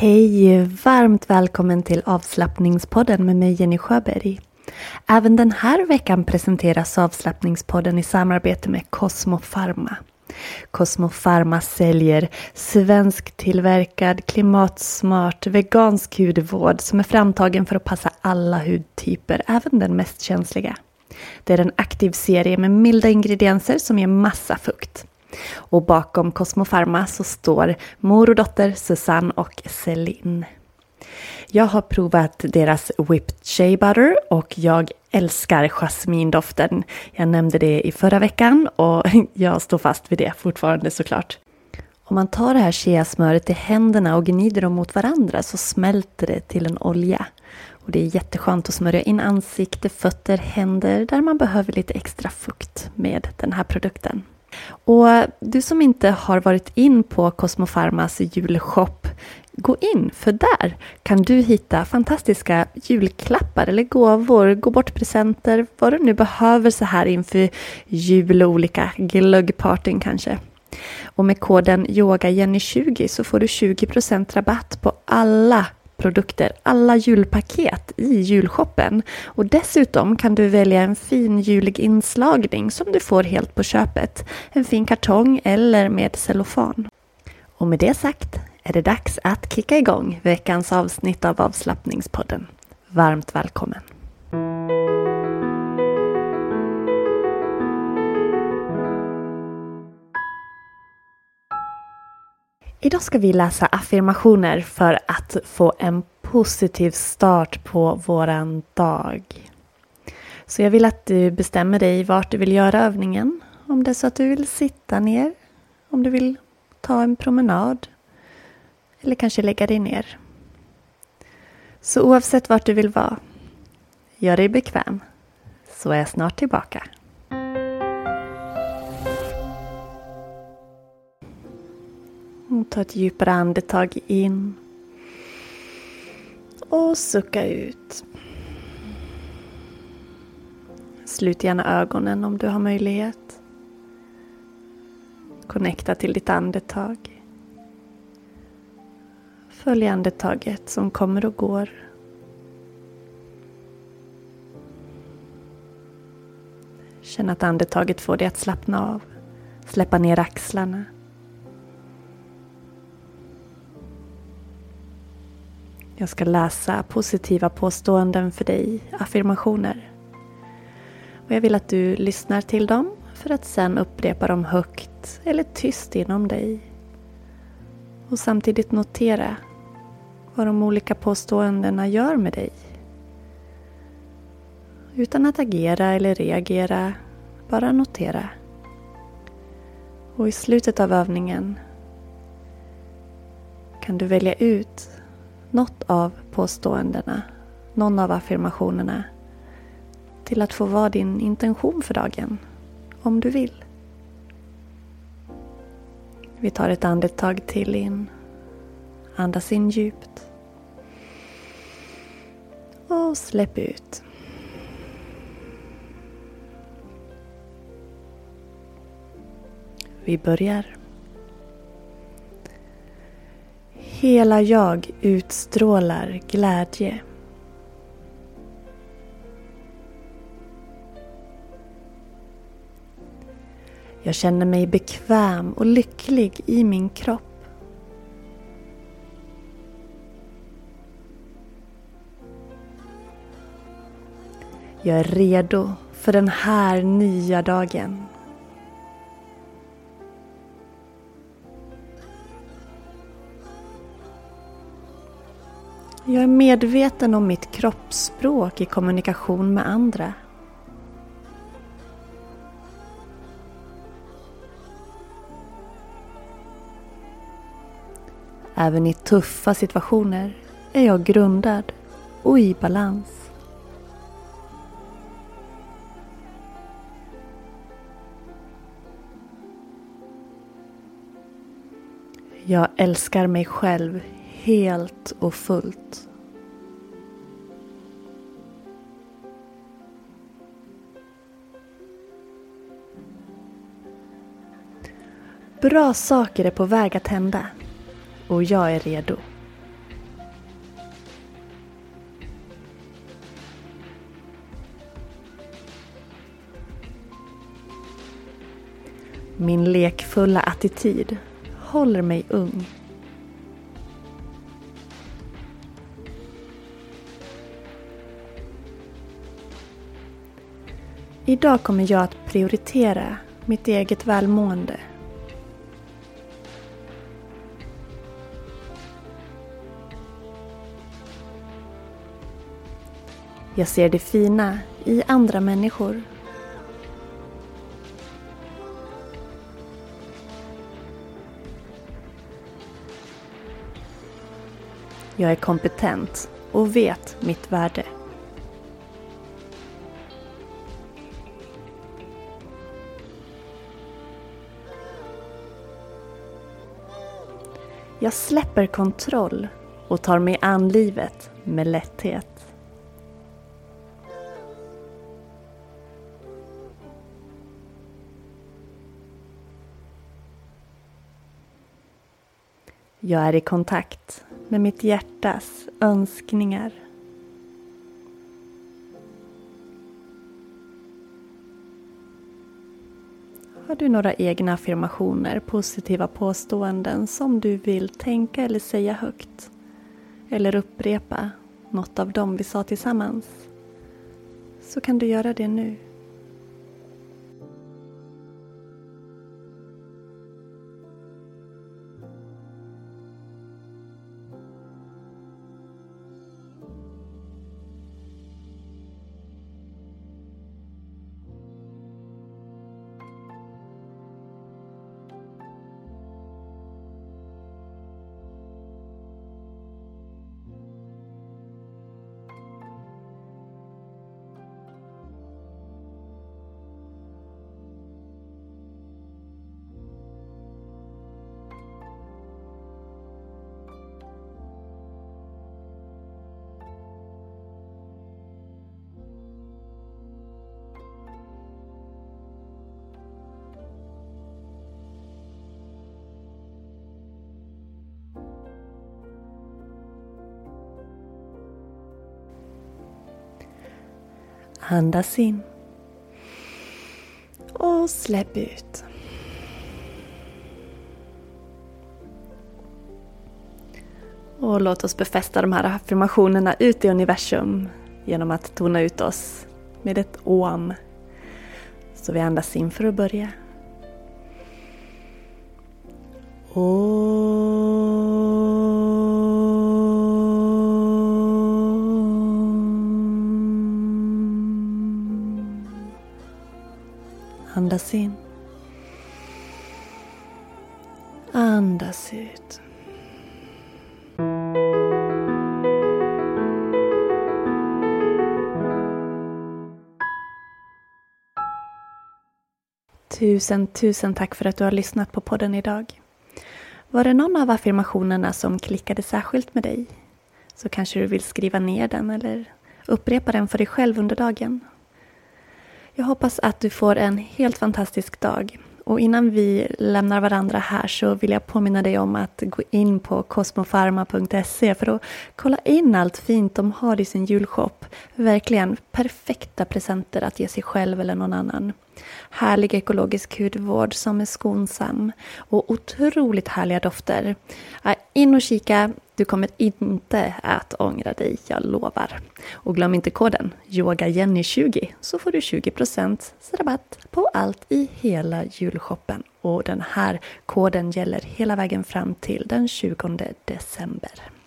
Hej! Varmt välkommen till avslappningspodden med mig Jenny Sjöberg. Även den här veckan presenteras avslappningspodden i samarbete med Cosmo Pharma. Cosmo Pharma säljer svensktillverkad, klimatsmart, vegansk hudvård som är framtagen för att passa alla hudtyper, även den mest känsliga. Det är en aktiv serie med milda ingredienser som ger massa fukt. Och bakom Cosmo Pharma så står mor och dotter Susanne och Celine. Jag har provat deras Whipped Shea Butter och jag älskar jasmindoften. Jag nämnde det i förra veckan och jag står fast vid det fortfarande såklart. Om man tar det här cheasmöret i händerna och gnider dem mot varandra så smälter det till en olja. Och det är jätteskönt att smörja in ansikte, fötter, händer där man behöver lite extra fukt med den här produkten. Och du som inte har varit in på Cosmo Pharmas julshop, gå in för där kan du hitta fantastiska julklappar eller gåvor, gå bort presenter, vad du nu behöver så här inför jul och olika glöggpartyn kanske. Och med koden YOGAJENNY20 så får du 20% rabatt på alla produkter, alla julpaket i julshoppen. Och dessutom kan du välja en fin julig inslagning som du får helt på köpet. En fin kartong eller med cellofan. Och med det sagt är det dags att kicka igång veckans avsnitt av avslappningspodden. Varmt välkommen! Idag ska vi läsa affirmationer för att få en positiv start på våran dag. Så jag vill att du bestämmer dig vart du vill göra övningen. Om det är så att du vill sitta ner, om du vill ta en promenad eller kanske lägga dig ner. Så oavsett vart du vill vara, gör dig bekväm så är jag snart tillbaka. Ta ett djupare andetag in. Och sucka ut. Slut gärna ögonen om du har möjlighet. Connecta till ditt andetag. Följ andetaget som kommer och går. Känn att andetaget får dig att slappna av. Släppa ner axlarna. Jag ska läsa positiva påståenden för dig, affirmationer. Och jag vill att du lyssnar till dem för att sen upprepa dem högt eller tyst inom dig. Och samtidigt notera vad de olika påståendena gör med dig. Utan att agera eller reagera, bara notera. Och i slutet av övningen kan du välja ut något av påståendena, någon av affirmationerna till att få vara din intention för dagen, om du vill. Vi tar ett andetag till in. Andas in djupt. Och släpp ut. Vi börjar. Hela jag utstrålar glädje. Jag känner mig bekväm och lycklig i min kropp. Jag är redo för den här nya dagen. Jag är medveten om mitt kroppsspråk i kommunikation med andra. Även i tuffa situationer är jag grundad och i balans. Jag älskar mig själv helt och fullt. Bra saker är på väg att hända och jag är redo. Min lekfulla attityd håller mig ung. Idag kommer jag att prioritera mitt eget välmående. Jag ser det fina i andra människor. Jag är kompetent och vet mitt värde. Jag släpper kontroll och tar mig an livet med lätthet. Jag är i kontakt med mitt hjärtas önskningar. Du några egna affirmationer, positiva påståenden som du vill tänka eller säga högt? Eller upprepa något av dem vi sa tillsammans? Så kan du göra det nu. Andas in. Och släpp ut. Och låt oss befästa de här affirmationerna ut i universum genom att tona ut oss med ett OM. Så vi andas in för att börja. Andas in. Andas ut. Tusen, tusen tack för att du har lyssnat på podden idag. Var det någon av affirmationerna som klickade särskilt med dig? Så kanske du vill skriva ner den eller upprepa den för dig själv under dagen. Jag hoppas att du får en helt fantastisk dag. Och innan vi lämnar varandra här så vill jag påminna dig om att gå in på cosmofarma.se för att kolla in allt fint de har i sin julshop. Verkligen perfekta presenter att ge sig själv eller någon annan. Härlig ekologisk hudvård som är skonsam och otroligt härliga dofter. In och kika, du kommer inte att ångra dig, jag lovar. Och glöm inte koden YogaJenny20 så får du 20% rabatt på allt i hela julshoppen. Och den här koden gäller hela vägen fram till den 20 december.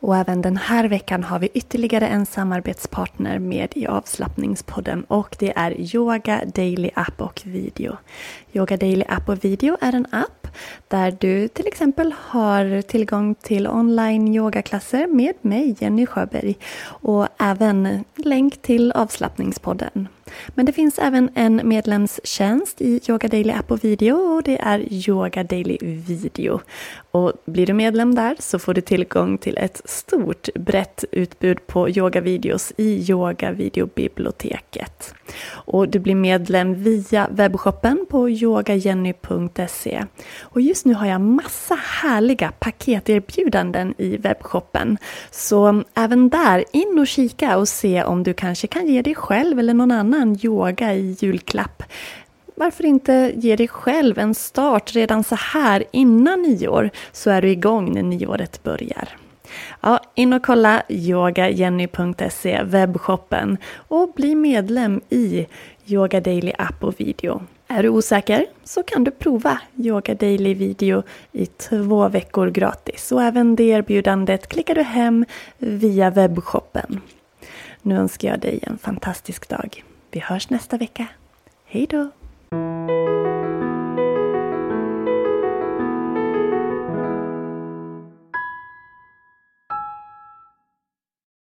Och även den här veckan har vi ytterligare en samarbetspartner med i avslappningspodden och det är Yoga Daily App och Video. Yoga Daily App och Video är en app där du till exempel har tillgång till online yogaklasser med mig, Jenny Sjöberg, och även länk till avslappningspodden. Men det finns även en medlemstjänst i Yoga Daily App och Video och det är Yoga Daily Video. Och blir du medlem där så får du tillgång till ett stort brett utbud på yogavideos i yogavideobiblioteket. Och du blir medlem via webbshoppen på yogajenny.se. Och just nu har jag massa härliga paketerbjudanden i webbshoppen. Så även där, in och kika och se om du kanske kan ge dig själv eller någon annan yoga i julklapp varför inte ge dig själv en start redan så här innan nyår så är du igång när nyåret börjar. Ja, in och kolla yogajenny.se, webbshoppen och bli medlem i Yoga Daily app och video. Är du osäker så kan du prova Yoga Daily video i två veckor gratis och även det erbjudandet klickar du hem via webbshoppen. Nu önskar jag dig en fantastisk dag. Vi hörs nästa vecka. Hej då! Thank you.